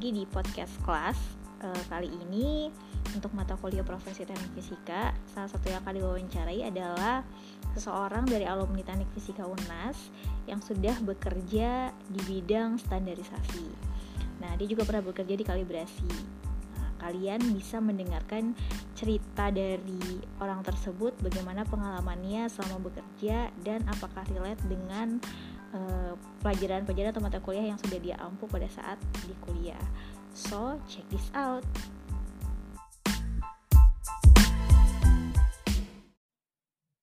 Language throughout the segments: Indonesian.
Lagi di podcast kelas. Uh, kali ini untuk mata kuliah Profesi Teknik Fisika, salah satu yang akan diwawancarai adalah seseorang dari alumni Teknik Fisika UNAS yang sudah bekerja di bidang standarisasi. Nah, dia juga pernah bekerja di kalibrasi. Nah, kalian bisa mendengarkan cerita dari orang tersebut, bagaimana pengalamannya selama bekerja dan apakah relate dengan pelajaran-pelajaran uh, atau mata kuliah yang sudah dia ampuh pada saat di kuliah. So, check this out.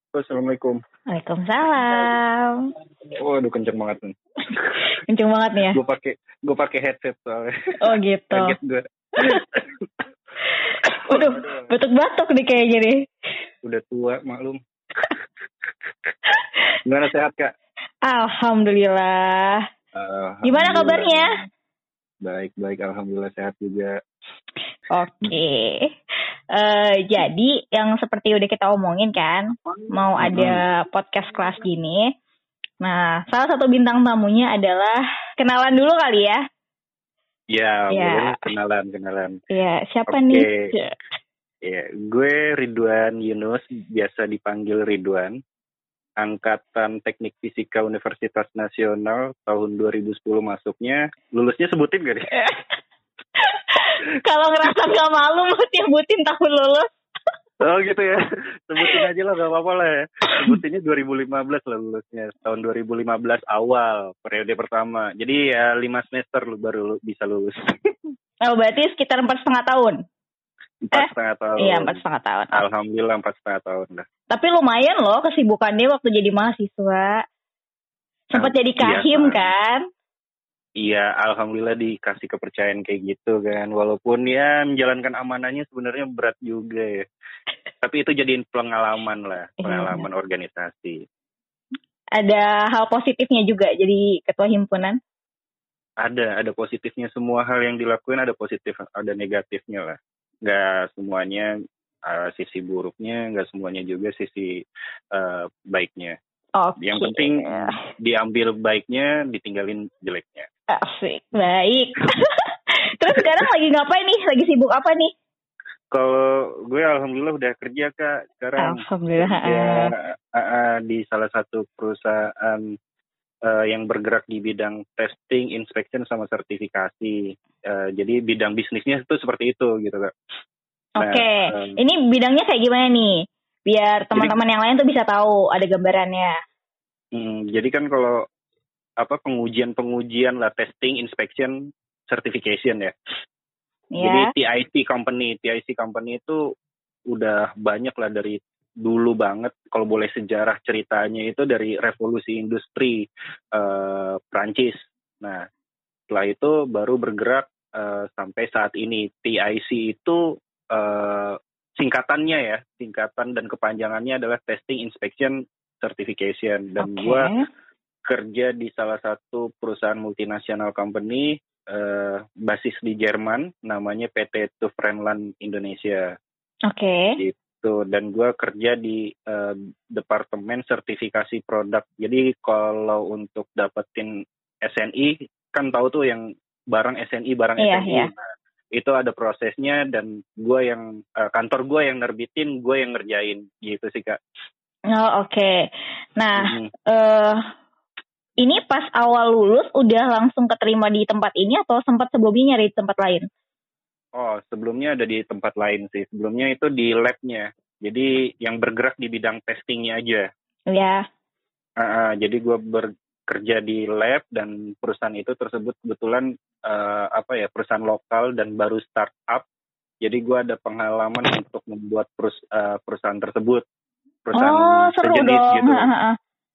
Assalamualaikum. Waalaikumsalam. Waduh kenceng banget nih. kenceng banget nih ya. Gue pakai gue pakai headset soalnya. Oh gitu. Kaget gue. Waduh, batuk-batuk nih kayaknya nih. Udah tua maklum. Gimana sehat kak? Alhamdulillah. Alhamdulillah. Gimana kabarnya? Baik, baik. Alhamdulillah sehat juga. Oke. Okay. Uh, eh, jadi yang seperti udah kita omongin kan, mau ada podcast kelas gini. Nah, salah satu bintang tamunya adalah kenalan dulu kali ya. Ya, ya. kenalan, kenalan. Ya, siapa okay. nih? Ya, gue Ridwan Yunus, biasa dipanggil Ridwan. Angkatan Teknik Fisika Universitas Nasional tahun 2010 masuknya. Lulusnya sebutin gak nih? Kalau ngerasa gak malu mau sebutin tahun lulus. Oh gitu ya. Sebutin aja lah gak apa-apa lah ya. Sebutinnya 2015 lah lulusnya. Tahun 2015 awal periode pertama. Jadi ya 5 semester lu baru bisa lulus. Oh berarti sekitar empat setengah tahun? Empat eh, setengah tahun. Iya empat setengah tahun. Alhamdulillah empat setengah tahun dah. Tapi lumayan loh kesibukannya waktu jadi mahasiswa. Sempat jadi iya, kahim iya, kan? Iya, alhamdulillah dikasih kepercayaan kayak gitu kan. Walaupun ya menjalankan amanahnya sebenarnya berat juga ya. Tapi itu jadiin pengalaman lah, iya. pengalaman iya. organisasi. Ada hal positifnya juga jadi ketua himpunan? Ada, ada positifnya semua hal yang dilakuin ada positif, ada negatifnya lah. Gak semuanya uh, sisi buruknya, nggak semuanya juga sisi uh, baiknya. Okay. Yang penting diambil baiknya, ditinggalin jeleknya. Asik, baik. Terus sekarang lagi ngapain nih? Lagi sibuk apa nih? Kalau gue alhamdulillah udah kerja kak sekarang. Alhamdulillah. Kerja, uh, uh, di salah satu perusahaan uh, yang bergerak di bidang testing, inspection sama sertifikasi. Uh, jadi bidang bisnisnya itu seperti itu gitu kak. Oke, okay. nah, um, ini bidangnya kayak gimana nih? Biar teman-teman yang lain tuh bisa tahu ada gambarannya. Hmm, jadi kan kalau apa pengujian-pengujian lah testing, inspection, certification ya. Yeah. Jadi TIC company, TIC company itu udah banyak lah dari dulu banget kalau boleh sejarah ceritanya itu dari revolusi industri uh, Prancis. Nah, setelah itu baru bergerak uh, sampai saat ini. TIC itu uh, singkatannya ya, singkatan dan kepanjangannya adalah Testing Inspection Certification. Dan okay. gue kerja di salah satu perusahaan multinasional company uh, basis di Jerman, namanya PT Tufrenland Indonesia. Oke. Okay. Gitu. Dan gue kerja di uh, departemen sertifikasi produk. Jadi kalau untuk dapetin SNI, kan tahu tuh yang barang SNI, barang iya, SNI. Iya itu ada prosesnya dan gue yang uh, kantor gue yang nerbitin gue yang ngerjain gitu sih kak oh oke okay. nah mm-hmm. uh, ini pas awal lulus udah langsung keterima di tempat ini atau sempat sebelumnya nyari di tempat lain oh sebelumnya ada di tempat lain sih. Sebelumnya itu di labnya. Jadi yang bergerak di bidang testingnya aja. Ya yeah. uh, uh, jadi gue ber kerja di lab dan perusahaan itu tersebut kebetulan uh, apa ya perusahaan lokal dan baru startup. Jadi gue ada pengalaman untuk membuat perus, uh, perusahaan tersebut. Perusahaan oh, seru sejenis dong. gitu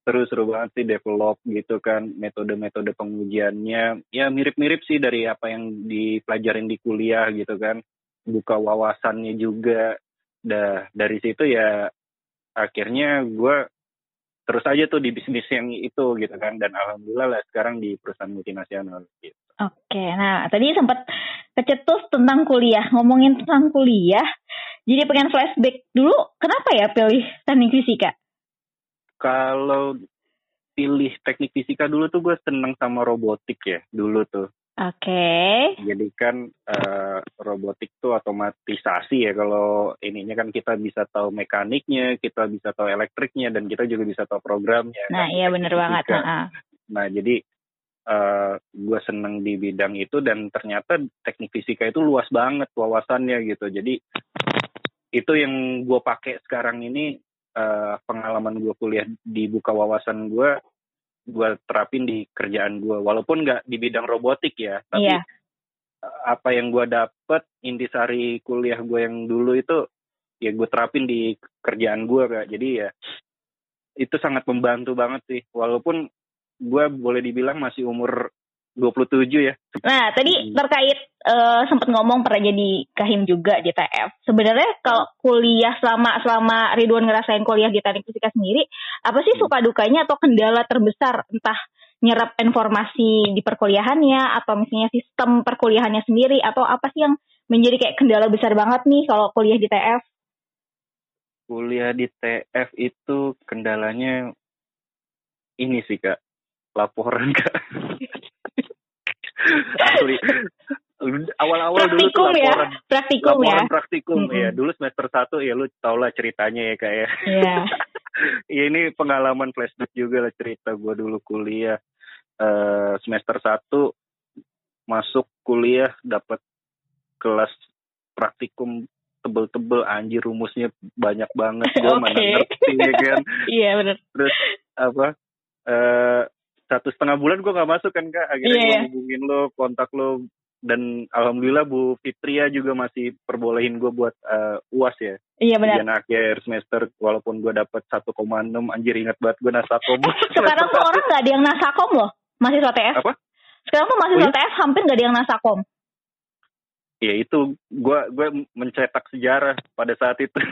seru seru banget sih develop gitu kan metode-metode pengujiannya. Ya mirip-mirip sih dari apa yang dipelajarin di kuliah gitu kan. Buka wawasannya juga. Dah dari situ ya akhirnya gue terus aja tuh di bisnis yang itu gitu kan. Dan alhamdulillah lah sekarang di perusahaan multinasional gitu. Oke, nah tadi sempat kecetus tentang kuliah. Ngomongin tentang kuliah, jadi pengen flashback dulu kenapa ya pilih teknik fisika? Kalau pilih teknik fisika dulu tuh gue seneng sama robotik ya dulu tuh Oke. Okay. Jadi kan uh, robotik itu otomatisasi ya kalau ininya kan kita bisa tahu mekaniknya, kita bisa tahu elektriknya dan kita juga bisa tahu programnya. Nah, kan? iya benar banget. Nah, nah jadi uh, gue seneng di bidang itu dan ternyata teknik fisika itu luas banget wawasannya gitu. Jadi itu yang gue pakai sekarang ini uh, pengalaman gue kuliah di buka wawasan gue gue terapin di kerjaan gue walaupun nggak di bidang robotik ya tapi yeah. apa yang gue dapet intisari kuliah gue yang dulu itu ya gue terapin di kerjaan gue kak. Jadi ya itu sangat membantu banget sih. Walaupun gue boleh dibilang masih umur 27 ya. Nah, tadi hmm. terkait uh, sempat ngomong pernah jadi kahim juga di TF. Sebenarnya kalau kuliah selama selama Ridwan ngerasain kuliah di teknik fisika sendiri, apa sih hmm. suka dukanya atau kendala terbesar entah nyerap informasi di perkuliahannya atau misalnya sistem perkuliahannya sendiri atau apa sih yang menjadi kayak kendala besar banget nih kalau kuliah di TF? Kuliah di TF itu kendalanya ini sih kak laporan kak asli awal-awal dulu tuh ya? laporan ya? praktikum laporan ya? praktikum mm -hmm. ya dulu semester satu ya lu tau lah ceritanya ya kayak ya ya ini pengalaman flashback juga lah cerita gue dulu kuliah uh, semester satu masuk kuliah dapat kelas praktikum tebel-tebel anjir rumusnya banyak banget gue okay. mana ngerti ya kan iya benar terus apa uh, satu setengah bulan gue gak masuk kan kak. Akhirnya yeah. gue iya. hubungin lo kontak lo dan alhamdulillah Bu Fitria juga masih perbolehin gue buat uh, uas ya. Iya benar. Dan akhir semester walaupun gue dapat 1,6 anjir ingat banget gue nasakom. Sekarang tuh orang gak ada yang nasakom loh. Masih TF apa? Sekarang tuh masih oh, iya? TF hampir gak ada yang nasakom. Ya itu gue gue mencetak sejarah pada saat itu.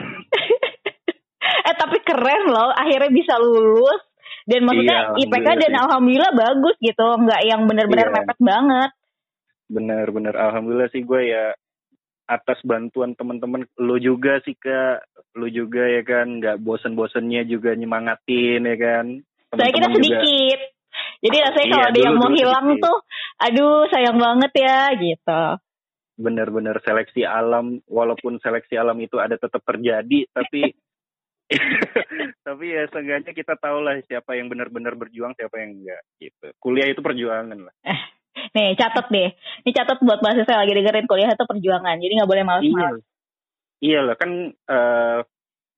Eh tapi keren loh akhirnya bisa lulus dan maksudnya iya, IPK dan alhamdulillah bagus gitu. Nggak yang benar-benar iya. mepet banget. Bener-bener alhamdulillah sih gue ya atas bantuan teman-teman lo juga sih kak. Lo juga ya kan nggak bosen-bosennya juga nyemangatin ya kan. Saya kita sedikit juga. jadi rasanya iya, kalau ada yang mau hilang sedikit. tuh aduh sayang banget ya gitu. Bener-bener seleksi alam walaupun seleksi alam itu ada tetap terjadi tapi tapi ya seenggaknya kita tahu lah siapa yang benar-benar berjuang siapa yang enggak gitu kuliah itu perjuangan lah eh, nih catat deh ini catat buat mahasiswa lagi dengerin kuliah itu perjuangan jadi nggak boleh malas-malas iya, iya lah kan uh,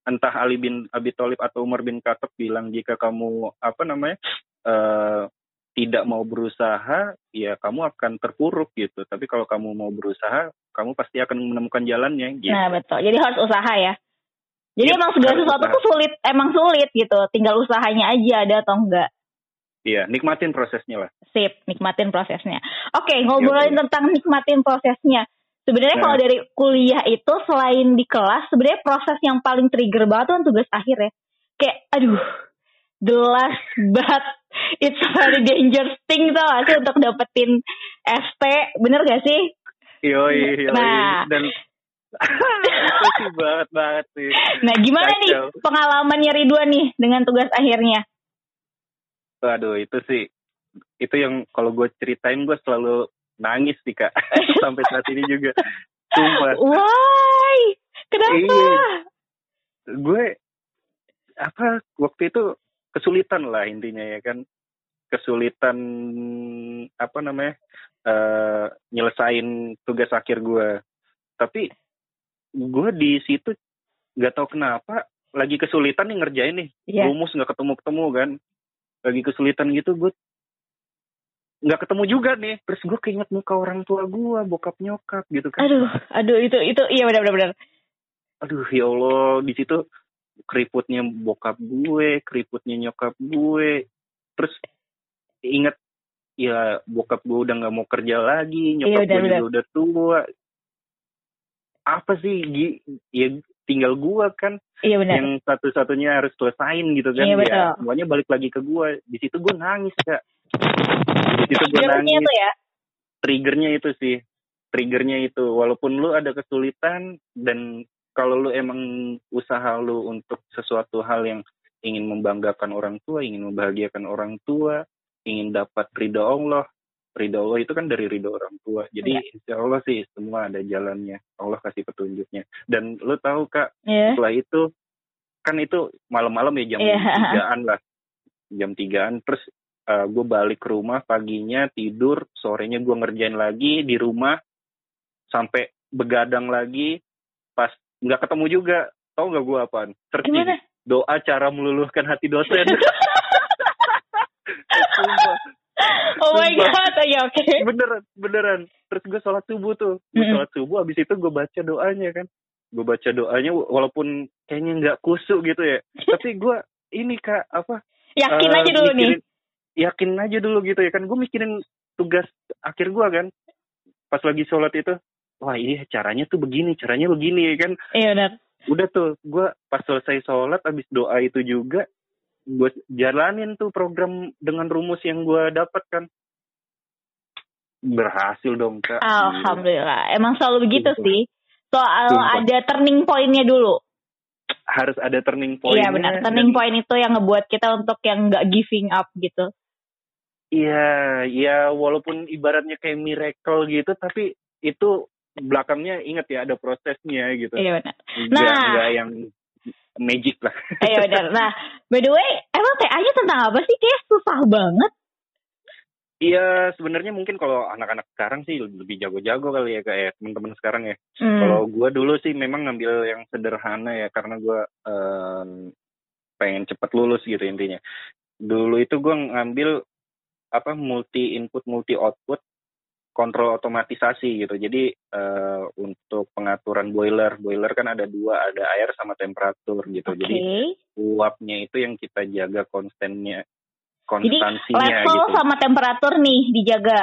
entah Ali bin Abi Thalib atau Umar bin Khattab bilang jika kamu apa namanya uh, tidak mau berusaha, ya kamu akan terpuruk gitu. Tapi kalau kamu mau berusaha, kamu pasti akan menemukan jalannya. Gitu. Nah betul. Jadi harus usaha ya. Jadi ya, emang segala sesuatu tuh sulit, emang sulit gitu. Tinggal usahanya aja ada atau enggak. Iya, nikmatin prosesnya lah. Sip, nikmatin prosesnya. Oke, ngobrolin ya, tentang nikmatin prosesnya. Sebenarnya nah. kalau dari kuliah itu selain di kelas, sebenarnya proses yang paling trigger banget tuh kan tugas akhir ya. Kayak, aduh, the last but it's very dangerous thing tau gak sih untuk dapetin ST, bener gak sih? Yoi, yoi. Nah, dan sih banget banget sih. Nah gimana Kacau. nih pengalamannya Ridwan nih dengan tugas akhirnya? Waduh itu sih itu yang kalau gue ceritain gue selalu nangis sih kak sampai saat ini juga. Sumpah. Why? Kenapa? Iya. Gue apa waktu itu kesulitan lah intinya ya kan kesulitan apa namanya uh, nyelesain tugas akhir gue tapi gue di situ nggak tahu kenapa lagi kesulitan nih ngerjain nih. Yeah. rumus nggak ketemu ketemu kan. Lagi kesulitan gitu gue nggak ketemu juga nih. Terus gue keinget muka orang tua gue bokap nyokap gitu kan. Aduh aduh itu itu iya benar benar aduh ya allah di situ keriputnya bokap gue keriputnya nyokap gue. Terus inget ya bokap gue udah nggak mau kerja lagi nyokap iya, gue udah tua apa sih? Ya tinggal gua kan iya benar. yang satu-satunya harus selesain gitu kan. Iya, ya semuanya balik lagi ke gua. Di situ gua nangis kak. Di situ gua nangis. itu ya? Triggernya itu sih. Triggernya itu. Walaupun lu ada kesulitan dan kalau lu emang usaha lu untuk sesuatu hal yang ingin membanggakan orang tua ingin membahagiakan orang tua ingin dapat ridho Allah ridho Allah itu kan dari ridho orang tua. Jadi yeah. insya Allah sih semua ada jalannya. Allah kasih petunjuknya. Dan lo tahu kak yeah. setelah itu kan itu malam-malam ya jam yeah. tigaan lah. Jam tigaan terus uh, eh, gue balik ke rumah paginya tidur sorenya gue ngerjain lagi di rumah sampai begadang lagi pas nggak ketemu juga. Tau nggak gue apaan? Searching. Doa cara meluluhkan hati dosen oh my god, ya oke. Okay. Beneran, beneran. Terus gue sholat subuh tuh. Gue mm sholat subuh, abis itu gue baca doanya kan. Gue baca doanya walaupun kayaknya nggak kusuk gitu ya. Tapi gue ini kak apa? Yakin uh, aja dulu mikirin, nih. Yakin aja dulu gitu ya kan. Gue mikirin tugas akhir gue kan. Pas lagi sholat itu, wah ini caranya tuh begini, caranya begini ya kan. Iya benar. Udah tuh, gue pas selesai sholat, abis doa itu juga, gue jalanin tuh program dengan rumus yang gue dapat kan. Berhasil dong kak. Alhamdulillah. Emang selalu begitu Sumpah. sih. Soal Sumpah. ada turning pointnya dulu. Harus ada turning point iya benar. Turning dan... point itu yang ngebuat kita untuk yang nggak giving up gitu. Iya iya walaupun ibaratnya kayak miracle gitu tapi itu belakangnya ingat ya ada prosesnya gitu. Iya benar. Nah nggak yang magic lah. Iya benar. Nah, by the way, emang TA-nya tentang apa sih? Kayak susah banget. Iya, sebenarnya mungkin kalau anak-anak sekarang sih lebih jago-jago kali ya kayak teman-teman sekarang ya. Hmm. Kalau gue dulu sih memang ngambil yang sederhana ya karena gue um, pengen cepet lulus gitu intinya. Dulu itu gue ngambil apa multi input multi output kontrol otomatisasi gitu. Jadi uh, untuk pengaturan boiler, boiler kan ada dua, ada air sama temperatur gitu. Okay. Jadi uapnya itu yang kita jaga konstannya, konstansinya Jadi level gitu. sama temperatur nih dijaga.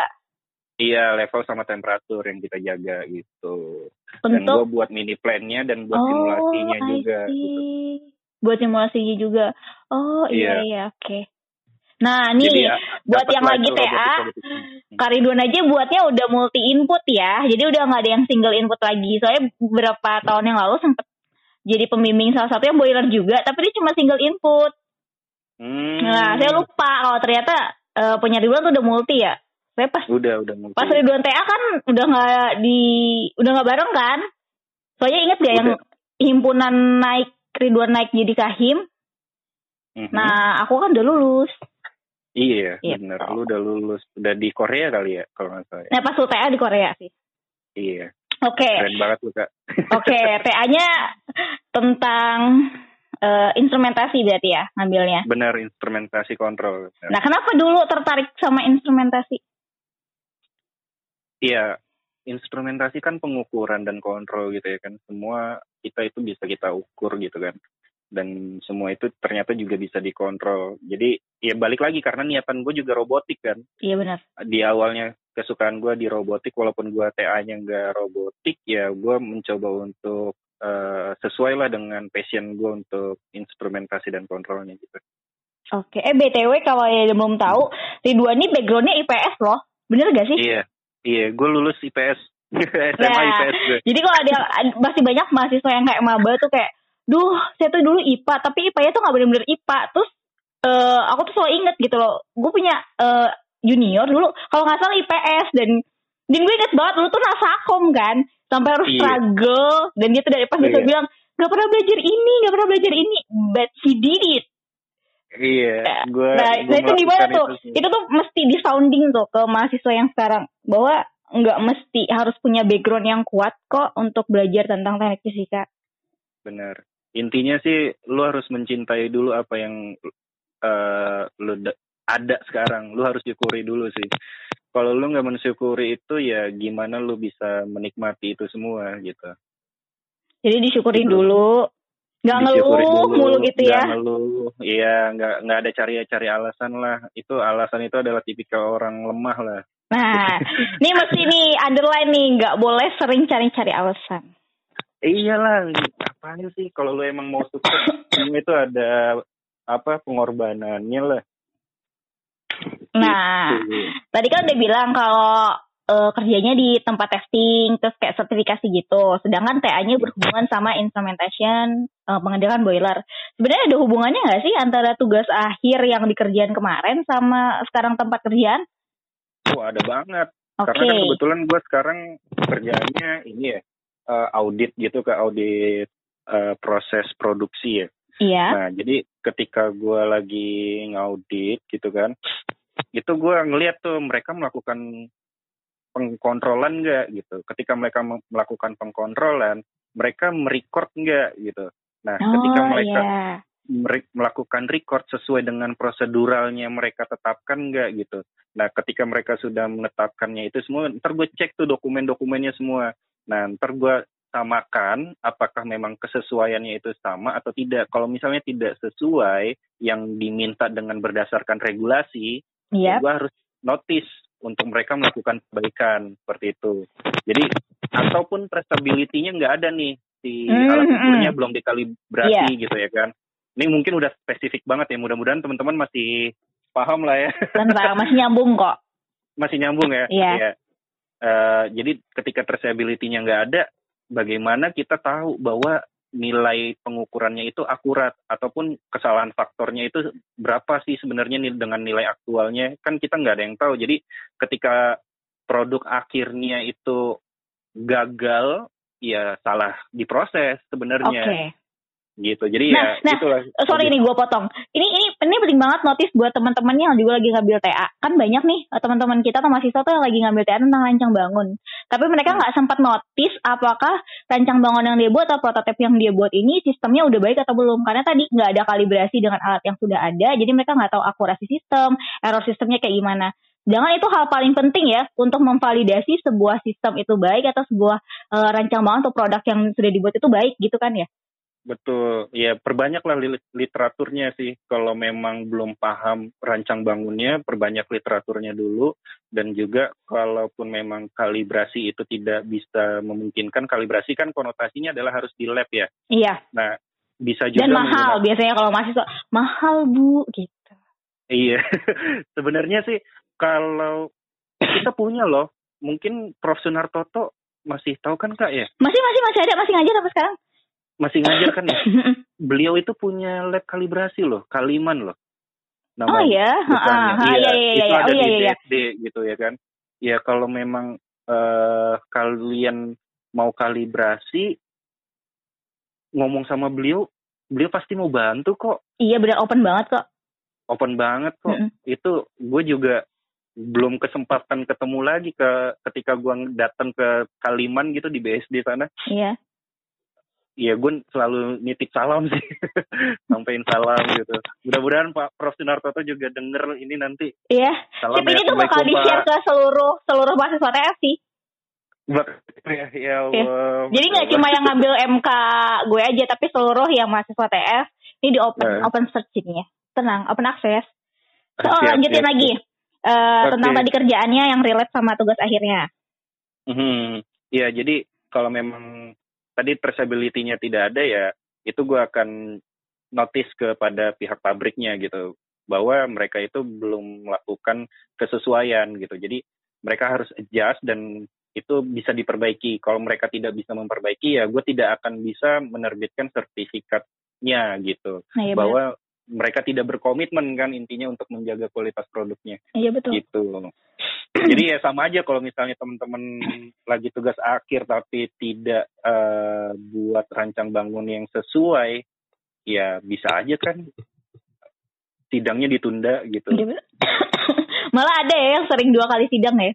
Iya, level sama temperatur yang kita jaga gitu. Untuk... Dan gue buat mini plan-nya dan buat oh, simulasinya juga. Gitu. Buat simulasinya juga. Oh iya iya, iya oke. Okay. Nah, nih Jadi, ya, buat yang lagi TA, Karidon aja buatnya udah multi input ya. Jadi udah nggak ada yang single input lagi. Soalnya beberapa tahun yang lalu sempet jadi pembimbing salah satu yang boiler juga, tapi dia cuma single input. Hmm. Nah, saya lupa kalau ternyata uh, punya Ridwan tuh udah multi ya. Saya pas udah udah multi. Pas Ridwan TA kan udah nggak di udah nggak bareng kan? Soalnya inget gak yang himpunan naik Ridwan naik jadi kahim? Mm -hmm. Nah, aku kan udah lulus. Iya, iya benar. Lu udah lulus, udah di Korea kali ya kalau nggak salah. Nah pas lu TA di Korea sih. Iya. Oke. Okay. Keren banget lu kak. Oke, okay, TA-nya tentang uh, instrumentasi berarti ya ngambilnya. Benar, instrumentasi kontrol. Benar. Nah kenapa dulu tertarik sama instrumentasi? Iya, instrumentasi kan pengukuran dan kontrol gitu ya kan. Semua kita itu bisa kita ukur gitu kan dan semua itu ternyata juga bisa dikontrol. Jadi ya balik lagi karena niatan gue juga robotik kan. Iya benar. Di awalnya kesukaan gue di robotik walaupun gue TA-nya nggak robotik ya gue mencoba untuk uh, sesuai lah dengan passion gue untuk instrumentasi dan kontrolnya gitu. Oke, eh BTW kalau yang belum tahu, Ridwan ini backgroundnya IPS loh, bener gak sih? Iya, iya, gue lulus IPS, SMA nah, IPS gue. Jadi kalau ada masih banyak mahasiswa yang kayak maba tuh kayak duh saya tuh dulu IPA tapi IPA-nya tuh nggak bener-bener IPA terus uh, aku tuh selalu inget gitu loh gue punya uh, junior dulu kalau nggak salah IPS dan dan gue inget banget dulu tuh nasakom kan sampai harus iya. struggle dan dia tuh dari pas iya. bilang nggak pernah belajar ini nggak pernah belajar ini but she did it Iya, nah, gue. Nah, gua itu gimana tuh? Itu, itu tuh mesti di sounding tuh ke mahasiswa yang sekarang bahwa nggak mesti harus punya background yang kuat kok untuk belajar tentang teknik fisika. Bener intinya sih lu harus mencintai dulu apa yang uh, lu ada sekarang. Lu harus syukuri dulu sih. Kalau lu nggak mensyukuri itu ya gimana lu bisa menikmati itu semua gitu. Jadi disyukuri gitu. dulu. Nggak ngeluh mulu gitu ya. Ngeluh. Iya nggak nggak ada cari-cari alasan lah. Itu alasan itu adalah tipikal orang lemah lah. Nah ini mesti nih underline nih. Nggak boleh sering cari-cari alasan. Iyalah apaan sih kalau lu emang mau sukses itu ada apa pengorbanannya lah nah gitu. tadi kan udah bilang kalau uh, kerjanya di tempat testing terus kayak sertifikasi gitu sedangkan TA-nya berhubungan sama instrumentation uh, pengendalian boiler sebenarnya ada hubungannya nggak sih antara tugas akhir yang dikerjain kemarin sama sekarang tempat kerjaan Oh ada banget. Okay. Karena kan kebetulan gue sekarang kerjaannya ini ya uh, audit gitu ke audit uh, proses produksi ya. Iya. Nah jadi ketika gue lagi ngaudit gitu kan, itu gue ngeliat tuh mereka melakukan pengkontrolan nggak gitu. Ketika mereka melakukan pengkontrolan, mereka merecord nggak gitu. Nah oh, ketika mereka yeah melakukan record sesuai dengan proseduralnya mereka tetapkan nggak gitu. Nah, ketika mereka sudah menetapkannya itu semua, ntar gue cek tuh dokumen-dokumennya semua. Nah, ntar gue samakan apakah memang kesesuaiannya itu sama atau tidak. Kalau misalnya tidak sesuai yang diminta dengan berdasarkan regulasi, yep. gue harus notice untuk mereka melakukan perbaikan seperti itu. Jadi ataupun traceability-nya nggak ada nih si mm -hmm. alat ukurnya belum dikalibrasi yeah. gitu ya kan. Ini mungkin udah spesifik banget ya. Mudah-mudahan teman-teman masih paham lah ya. Tentang masih nyambung kok. Masih nyambung ya. Iya. Yeah. Uh, jadi ketika traceability-nya nggak ada, bagaimana kita tahu bahwa nilai pengukurannya itu akurat ataupun kesalahan faktornya itu berapa sih sebenarnya dengan nilai aktualnya? Kan kita nggak ada yang tahu. Jadi ketika produk akhirnya itu gagal ya salah diproses sebenarnya. Okay gitu. Jadi nah, ya nah, itulah. sorry ini gue potong. Ini ini ini penting banget notice buat teman-temannya yang juga lagi ngambil TA kan banyak nih eh, teman-teman kita atau mahasiswa tuh yang lagi ngambil TA tentang rancang bangun tapi mereka hmm. nggak hmm. sempat notice apakah rancang bangun yang dia buat atau prototip yang dia buat ini sistemnya udah baik atau belum karena tadi nggak ada kalibrasi dengan alat yang sudah ada jadi mereka nggak tahu akurasi sistem error sistemnya kayak gimana Jangan itu hal paling penting ya untuk memvalidasi sebuah sistem itu baik atau sebuah uh, rancang bangun atau produk yang sudah dibuat itu baik gitu kan ya. Betul, ya perbanyaklah literaturnya sih. Kalau memang belum paham rancang bangunnya, perbanyak literaturnya dulu. Dan juga kalaupun memang kalibrasi itu tidak bisa memungkinkan, kalibrasi kan konotasinya adalah harus di lab ya. Iya. Nah, bisa juga. Dan mahal, biasanya kalau mahasiswa, mahal bu, gitu. Iya, sebenarnya sih kalau kita punya loh, mungkin Prof. Sunartoto masih tahu kan kak ya? Masih, masih, masih ada, masih ngajar sampai sekarang masih ngajar kan ya? Beliau itu punya lab kalibrasi loh, Kaliman loh. Nama oh iya, ah, iya, iya, iya, itu iya, ada oh, iya, di iya. BSD gitu ya kan. Ya kalau memang uh, kalian mau kalibrasi, ngomong sama beliau, beliau pasti mau bantu kok. Iya benar open banget kok. Open banget kok. Mm -hmm. Itu gue juga belum kesempatan ketemu lagi ke ketika gue datang ke Kaliman gitu di BSD sana. Iya Iya, gue selalu nitip salam sih, sampaikan salam gitu. Mudah-mudahan Pak Prof Sunartoto juga denger ini nanti. Iya. Salam Sip, ya, ini tuh bakal di-share ke seluruh seluruh mahasiswa TF sih. Ya, ya Allah. Ya. Jadi nggak cuma yang ngambil MK gue aja, tapi seluruh yang mahasiswa TF ini di open nah. open searchingnya. Tenang, open access. So, siap, lanjutin siap, lagi. Uh, okay. tentang tadi kerjaannya yang relate sama tugas akhirnya. Hmm, ya jadi kalau memang tadi traceability-nya tidak ada ya itu gue akan notice kepada pihak pabriknya gitu bahwa mereka itu belum melakukan kesesuaian gitu jadi mereka harus adjust dan itu bisa diperbaiki kalau mereka tidak bisa memperbaiki ya gue tidak akan bisa menerbitkan sertifikatnya gitu nah, iya bahwa mereka tidak berkomitmen kan intinya untuk menjaga kualitas produknya. Iya betul. Gitu. Jadi ya sama aja kalau misalnya teman-teman lagi tugas akhir tapi tidak uh, buat rancang bangun yang sesuai, ya bisa aja kan sidangnya ditunda gitu. Iya, Malah ada ya yang sering dua kali sidang ya.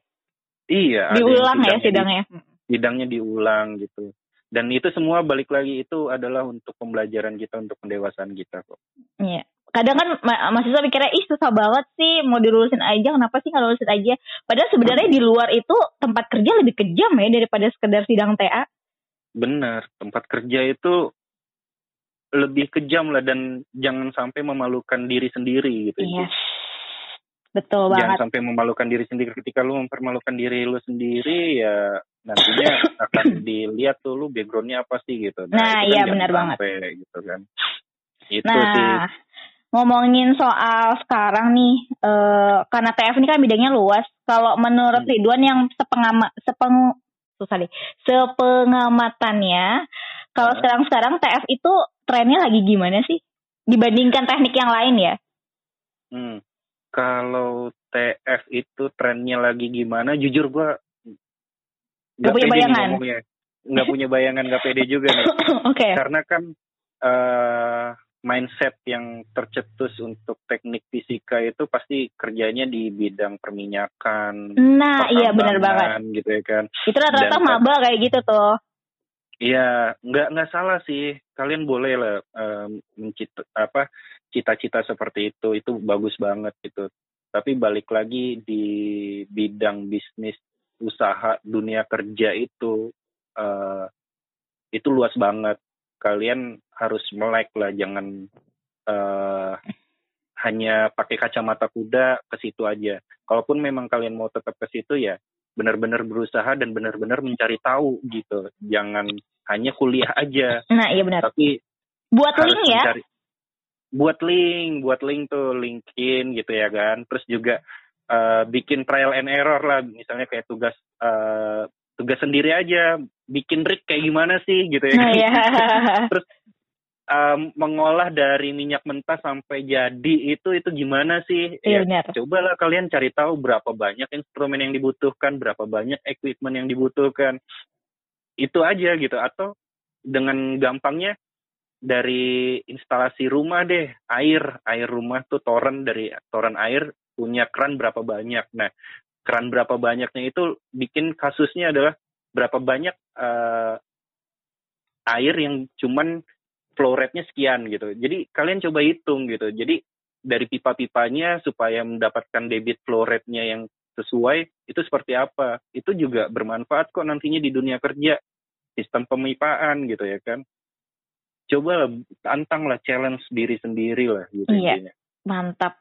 Iya. Diulang ya sidangnya. Di, sidangnya diulang gitu. Dan itu semua balik lagi itu adalah untuk pembelajaran kita, untuk pendewasaan kita kok. Iya. Kadang kan mahasiswa mikirnya, ih susah banget sih mau dilulusin aja, kenapa sih nggak lulusin aja? Padahal sebenarnya di luar itu tempat kerja lebih kejam ya daripada sekedar sidang TA. Benar, tempat kerja itu lebih kejam lah dan jangan sampai memalukan diri sendiri gitu. Iya. Betul banget. Jangan sampai memalukan diri sendiri. Ketika lu mempermalukan diri lu sendiri ya nantinya akan dilihat tuh lu backgroundnya apa sih gitu. Nah, nah iya kan benar banget. gitu kan. Itu nah, sih. Ngomongin soal sekarang nih, uh, karena TF ini kan bidangnya luas. Kalau menurut hmm. Ridwan yang sepengama, sepeng, susah deh, sepengamatannya, kalau uh. sekarang-sekarang TF itu trennya lagi gimana sih? Dibandingkan teknik yang lain ya? Hmm. Kalau TF itu trennya lagi gimana? Jujur gue nggak punya bayangan. Nggak punya bayangan, nggak pede juga nih. Oke. Okay. Karena kan uh, mindset yang tercetus untuk teknik fisika itu pasti kerjanya di bidang perminyakan. Nah, iya benar banget. Gitu ya kan. Itu rata-rata maba kayak gitu tuh. Iya, nggak nggak salah sih. Kalian boleh lah um, mencita apa cita-cita seperti itu, itu bagus banget gitu. Tapi balik lagi di bidang bisnis usaha dunia kerja itu uh, itu luas banget. Kalian harus melek lah, jangan uh, hanya pakai kacamata kuda ke situ aja. Kalaupun memang kalian mau tetap ke situ ya benar-benar berusaha dan benar-benar mencari tahu gitu. Jangan hanya kuliah aja. Nah, iya benar. Tapi buat link ya. Mencari, buat link, buat link tuh LinkedIn gitu ya kan. Terus juga uh, bikin trial and error lah, misalnya kayak tugas uh, tugas sendiri aja, bikin rig kayak gimana sih gitu ya. Nah, iya. Terus um, mengolah dari minyak mentah sampai jadi itu itu gimana sih? Iya, ya, Cobalah kalian cari tahu berapa banyak instrumen yang dibutuhkan, berapa banyak equipment yang dibutuhkan. Itu aja gitu atau dengan gampangnya dari instalasi rumah deh, air, air rumah tuh toren dari toren air punya keran berapa banyak. Nah, keran berapa banyaknya itu bikin kasusnya adalah berapa banyak uh, air yang cuman flow rate-nya sekian gitu. Jadi kalian coba hitung gitu. Jadi dari pipa-pipanya supaya mendapatkan debit flow rate-nya yang sesuai itu seperti apa. Itu juga bermanfaat kok nantinya di dunia kerja. Sistem pemipaan gitu ya kan. Coba tantang lah challenge diri sendiri lah gitu. Iya, intinya. mantap.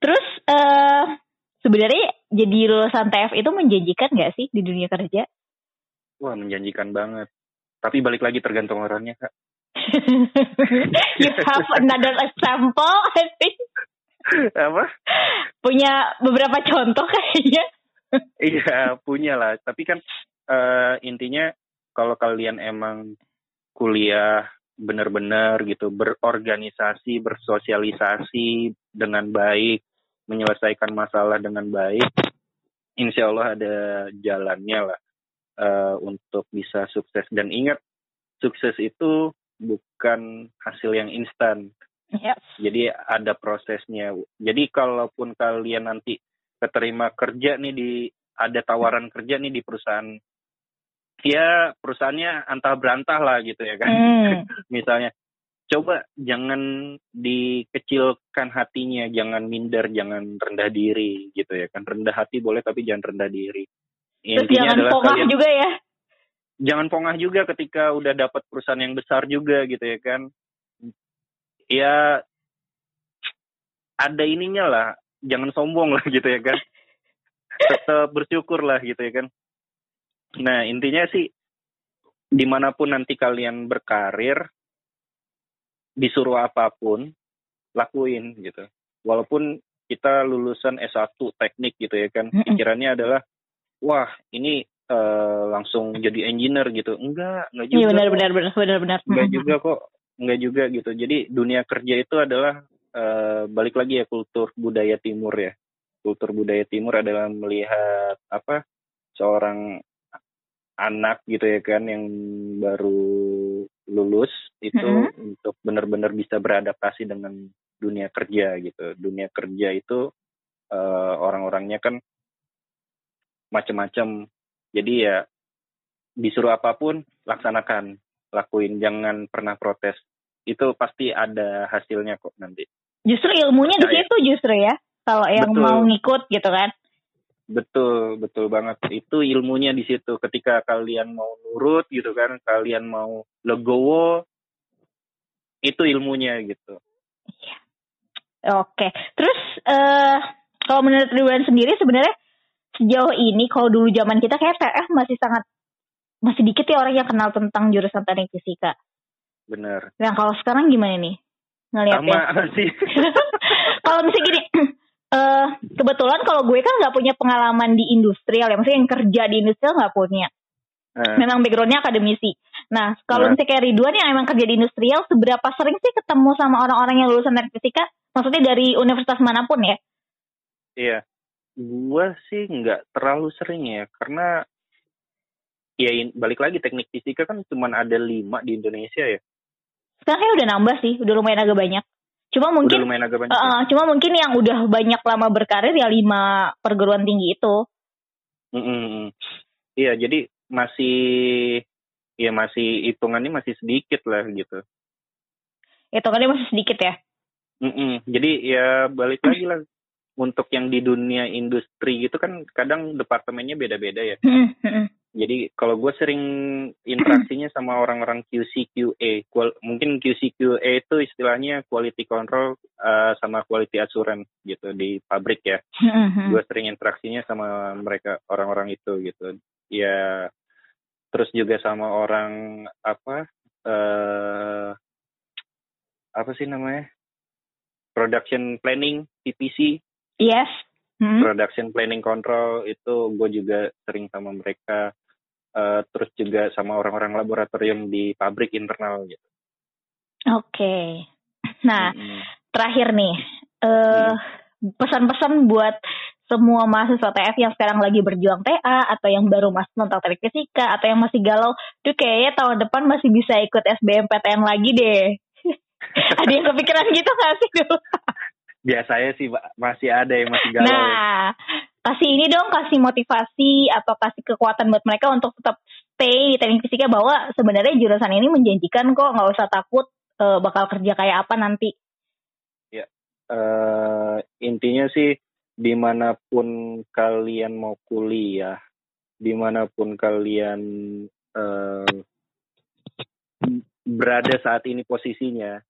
Terus uh, sebenarnya jadi lulusan TF itu menjanjikan nggak sih di dunia kerja? Wah menjanjikan banget. Tapi balik lagi tergantung orangnya kak. you have another example, I think. Apa? Punya beberapa contoh kayaknya. iya, punya lah. Tapi kan uh, intinya kalau kalian emang kuliah benar-benar gitu berorganisasi, bersosialisasi dengan baik, menyelesaikan masalah dengan baik, insya Allah ada jalannya lah uh, untuk bisa sukses. Dan ingat, sukses itu bukan hasil yang instan. Yep. Jadi ada prosesnya. Jadi kalaupun kalian nanti keterima kerja nih di ada tawaran kerja nih di perusahaan ya perusahaannya antah berantah lah gitu ya kan. Mm. Misalnya coba jangan dikecilkan hatinya, jangan minder, jangan rendah diri gitu ya kan. Rendah hati boleh tapi jangan rendah diri. Intinya Terus jangan kalian, juga ya? Jangan pongah juga ketika udah dapat perusahaan yang besar juga gitu ya kan. Ya ada ininya lah. Jangan sombong lah gitu ya kan. Tetap bersyukur lah gitu ya kan. Nah intinya sih di mana pun nanti kalian berkarir disuruh apa pun lakuin gitu. Walaupun kita lulusan S1 teknik gitu ya kan. Pikirannya adalah wah ini uh, langsung jadi engineer gitu. Enggak, enggak iya, juga. Iya benar benar benar benar benar. Enggak juga kok. Enggak juga gitu. Jadi dunia kerja itu adalah uh, balik lagi ya kultur budaya timur ya. Kultur budaya timur adalah melihat apa seorang anak gitu ya kan yang baru lulus itu mm -hmm. untuk benar-benar bisa beradaptasi dengan dunia kerja gitu. Dunia kerja itu uh, orang-orangnya kan macam-macam jadi ya disuruh apa pun laksanakan, lakuin, jangan pernah protes. Itu pasti ada hasilnya kok nanti. Justru ilmunya di situ justru ya. Kalau yang betul. mau ngikut gitu kan. Betul, betul banget. Itu ilmunya di situ. Ketika kalian mau nurut gitu kan, kalian mau legowo, itu ilmunya gitu. Iya. Oke. Terus uh, kalau menurut Ridwan sendiri sebenarnya sejauh ini kalau dulu zaman kita kayak TF masih sangat masih dikit ya orang yang kenal tentang jurusan teknik fisika. Bener. Nah kalau sekarang gimana nih ngeliatnya? Sama sih. kalau misalnya gini, uh, kebetulan kalau gue kan nggak punya pengalaman di industrial ya, maksudnya yang kerja di industrial nggak punya. Uh. Memang backgroundnya akademisi. Nah, kalau uh. misalnya kayak Ridwan yang emang kerja di industrial, seberapa sering sih ketemu sama orang-orang yang lulusan teknik fisika? Maksudnya dari universitas mana pun ya? Iya Gua sih nggak terlalu sering ya, karena ya balik lagi teknik fisika kan cuma ada lima di Indonesia ya. Sekarang udah nambah sih, udah lumayan agak banyak. Cuma mungkin, udah lumayan agak banyak. Uh, cuma mungkin yang udah banyak lama berkarir ya lima perguruan tinggi itu. Mm -hmm. Iya, jadi masih ya masih hitungannya masih sedikit lah gitu. Hitungannya masih sedikit ya? Mm -mm. Jadi ya balik lagi lah untuk yang di dunia industri gitu kan kadang departemennya beda-beda ya. Hmm, hmm. Jadi kalau gue sering interaksinya sama orang-orang QC QA, Kual, mungkin QC QA itu istilahnya quality control uh, sama quality assurance gitu di pabrik ya. Hmm, gue sering interaksinya sama mereka orang-orang itu gitu. Ya terus juga sama orang apa uh, apa sih namanya production planning PPC Yes. Hmm. Production planning control itu gue juga sering sama mereka. Uh, terus juga sama orang-orang laboratorium di pabrik internal gitu. Oke. Okay. Nah, hmm. terakhir nih, uh, hmm. pesan-pesan buat semua mahasiswa TF yang sekarang lagi berjuang TA atau yang baru masuk tentang teknik fisika atau yang masih galau, tuh kayaknya tahun depan masih bisa ikut SBMPTN lagi deh. Ada yang kepikiran gitu gak sih dulu? biasanya sih masih ada yang masih galau. Nah, kasih ini dong, kasih motivasi atau kasih kekuatan buat mereka untuk tetap stay di teknik fisika bahwa sebenarnya jurusan ini menjanjikan kok, nggak usah takut uh, bakal kerja kayak apa nanti. Ya, uh, intinya sih di mana pun kalian mau kuliah, di mana pun kalian uh, berada saat ini posisinya,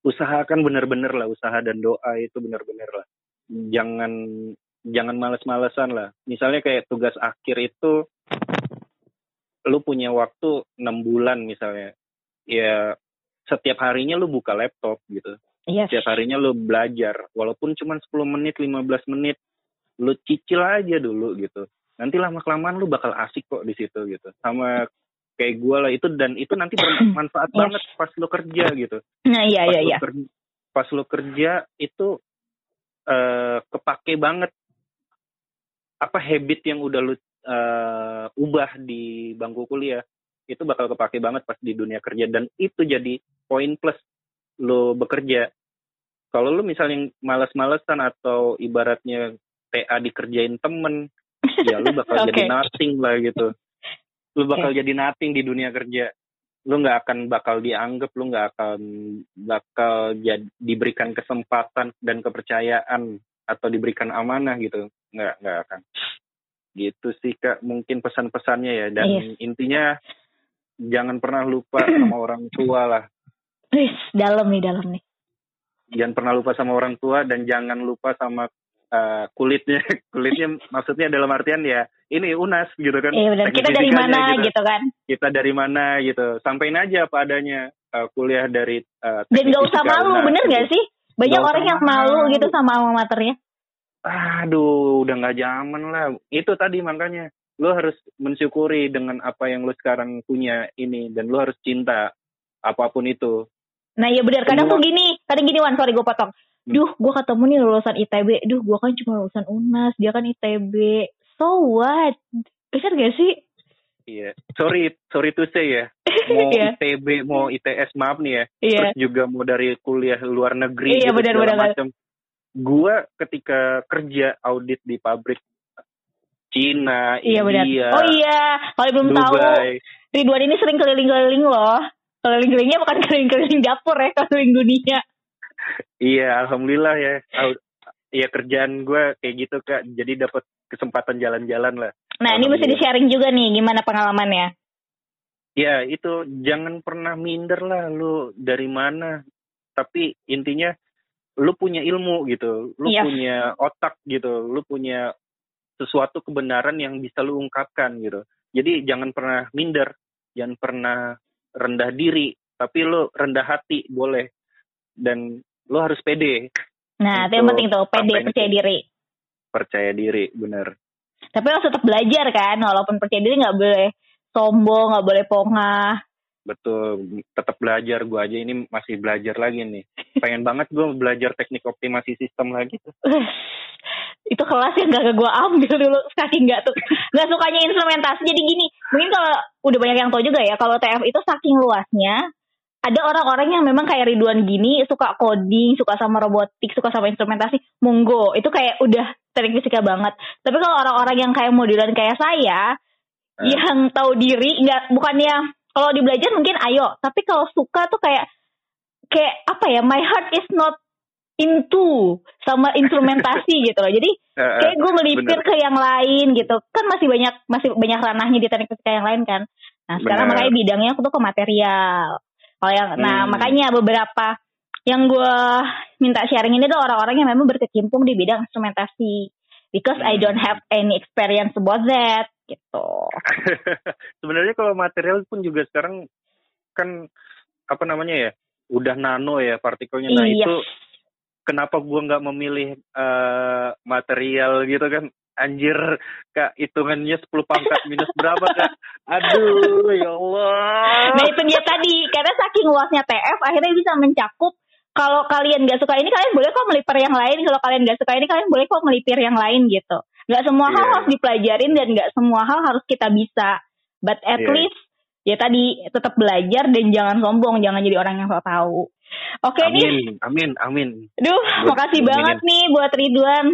usahakan bener-bener lah usaha dan doa itu bener-bener lah. Jangan jangan males-malesan lah. Misalnya kayak tugas akhir itu lu punya waktu enam bulan misalnya. Ya setiap harinya lu buka laptop gitu. Yes. setiap harinya lu belajar. Walaupun cuma 10 menit 15 menit lu cicil aja dulu gitu. Nanti lama kelamaan lu bakal asik kok di situ gitu. Sama kayak gue lah itu dan itu nanti bermanfaat yes. banget pas lo kerja gitu. Nah iya pas iya iya. Kerja, pas lo kerja itu uh, kepake banget apa habit yang udah lo uh, ubah di bangku kuliah itu bakal kepake banget pas di dunia kerja dan itu jadi poin plus lo bekerja. Kalau lo misalnya malas-malesan atau ibaratnya TA dikerjain temen, ya lo bakal okay. jadi nothing lah gitu lu bakal okay. jadi nothing di dunia kerja. Lu nggak akan bakal dianggap lu nggak akan bakal jadi diberikan kesempatan dan kepercayaan atau diberikan amanah gitu. Nggak nggak akan. Gitu sih kak mungkin pesan-pesannya ya. Dan yes. intinya jangan pernah lupa sama orang tua lah. Wih, dalam nih dalam nih. Jangan pernah lupa sama orang tua dan jangan lupa sama uh, kulitnya kulitnya maksudnya dalam artian ya ini unas gitu kan. Iya benar. Kita dari mana gitu. gitu kan. Kita dari mana gitu. Sampaikan aja apa adanya uh, kuliah dari uh, dan gak usah malu unas, bener gitu. gak sih? Banyak gak orang yang malu gitu sama alma maternya. Aduh udah nggak zaman lah. Itu tadi makanya lo harus mensyukuri dengan apa yang lo sekarang punya ini dan lo harus cinta apa pun itu. Nah iya benar. Kadang tuh gini kadang gini Wan. Sorry gue potong. Duh gue ketemu nih lulusan ITB duh gue kan cuma lulusan UNAS dia kan ITB so what bener gak sih Iya, sorry, sorry to say ya. Mau yeah. ITB, mau ITS, maaf nih ya. Yeah. Terus juga mau dari kuliah luar negeri, yeah, gitu, bener, bener, macam. Gue ketika kerja audit di pabrik Cina, iya, India, bener. oh iya, kalau belum Dubai. tahu, Ridwan ini sering keliling-keliling loh. Keliling-kelilingnya bukan keliling-keliling dapur ya, keliling dunia iya alhamdulillah ya. Ya kerjaan gue kayak gitu kak. Jadi dapat kesempatan jalan-jalan lah. Nah ini mesti di sharing juga nih gimana pengalamannya? Ya itu jangan pernah minder lah lu dari mana. Tapi intinya lu punya ilmu gitu. Lu. Iya. punya otak gitu. Lu punya sesuatu kebenaran yang bisa lu ungkapkan gitu. Jadi jangan pernah minder. Jangan pernah rendah diri. Tapi lu rendah hati boleh. Dan lo harus pede. Nah, itu yang penting tuh, pede, percaya itu. diri. Percaya diri, bener. Tapi lo tetap belajar kan, walaupun percaya diri nggak boleh sombong, nggak boleh pongah. betul tetap belajar gue aja ini masih belajar lagi nih pengen banget gue belajar teknik optimasi sistem lagi tuh itu kelas yang gak gue ambil dulu saking nggak tuh nggak sukanya instrumentasi jadi gini mungkin kalau udah banyak yang tahu juga ya kalau TF itu saking luasnya ada orang-orang yang memang kayak Ridwan gini suka coding, suka sama robotik, suka sama instrumentasi, monggo. Itu kayak udah teknik fisika banget. Tapi kalau orang-orang yang kayak modelan kayak saya, uh. yang tahu diri, nggak bukannya kalau di belajar mungkin ayo, tapi kalau suka tuh kayak kayak apa ya, my heart is not into sama instrumentasi gitu loh. Jadi kayak gue melipir Bener. ke yang lain gitu. Kan masih banyak masih banyak ranahnya di teknik fisika yang lain kan. Nah sekarang Bener. makanya bidangnya aku tuh ke material. Kalau yang nah, hmm. nah makanya beberapa yang gue minta sharing ini adalah orang-orang yang memang berkecimpung di bidang instrumentasi because hmm. I don't have any experience about that gitu. Sebenarnya kalau material pun juga sekarang kan apa namanya ya udah nano ya partikelnya. Nah iya. itu kenapa gue nggak memilih uh, material gitu kan? Anjir kak hitungannya 10 pangkat minus berapa kak aduh ya Allah nah itu dia tadi karena saking luasnya TF akhirnya bisa mencakup kalau kalian gak suka ini kalian boleh kok melipir yang lain kalau kalian gak suka ini kalian boleh kok melipir yang lain gitu Gak semua yeah. hal iya. harus dipelajarin dan gak semua hal harus kita bisa but at yeah. least ya tadi tetap belajar dan jangan sombong jangan jadi orang yang sok tahu Oke amin, nih. Amin, amin. Duh, makasih banget nih buat Ridwan.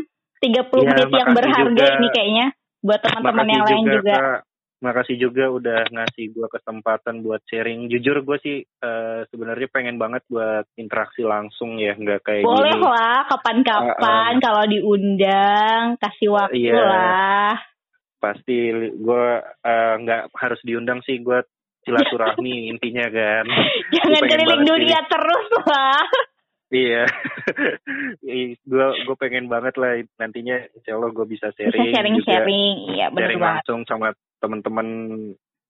30 ya, menit yang berharga juga, ini kayaknya buat teman-teman yang lain juga. Kak, makasih juga udah ngasih gue kesempatan buat sharing. Jujur gue sih uh, sebenarnya pengen banget buat interaksi langsung ya, nggak kayak Boleh gini. lah, kapan-kapan uh, uh, kalau diundang, kasih waktu iya, lah. Pasti gue uh, nggak harus diundang sih, gue silaturahmi intinya kan. Jangan keliling dunia terus lah. Iya, gue gue pengen banget lah nantinya Insya Allah gue bisa sharing, bisa sharing juga, sharing, iya benar sharing langsung sama teman-teman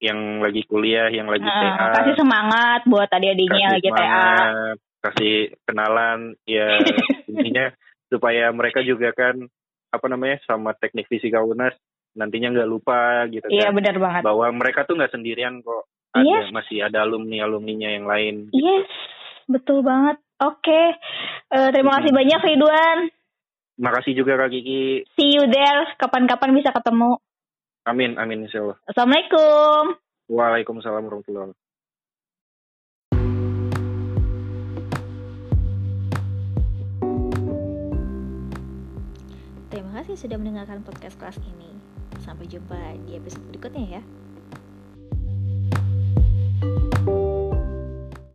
yang lagi kuliah, yang lagi uh, TA. Kasih semangat buat adik-adiknya yang lagi TA. Kasih kenalan, ya intinya supaya mereka juga kan apa namanya sama teknik fisika UNAS nantinya nggak lupa gitu iya, kan. benar banget. Bahwa mereka tuh nggak sendirian kok. Ada yes. masih ada alumni alumninya yang lain. Yes, betul banget. Oke, okay. uh, terima kasih iya. banyak Ridwan. Terima kasih juga Kak Kiki. See you there, kapan-kapan bisa ketemu. Amin, amin insya Allah. Assalamualaikum. Waalaikumsalam warahmatullahi wabarakatuh. Terima kasih sudah mendengarkan podcast kelas ini. Sampai jumpa di episode berikutnya ya. thank you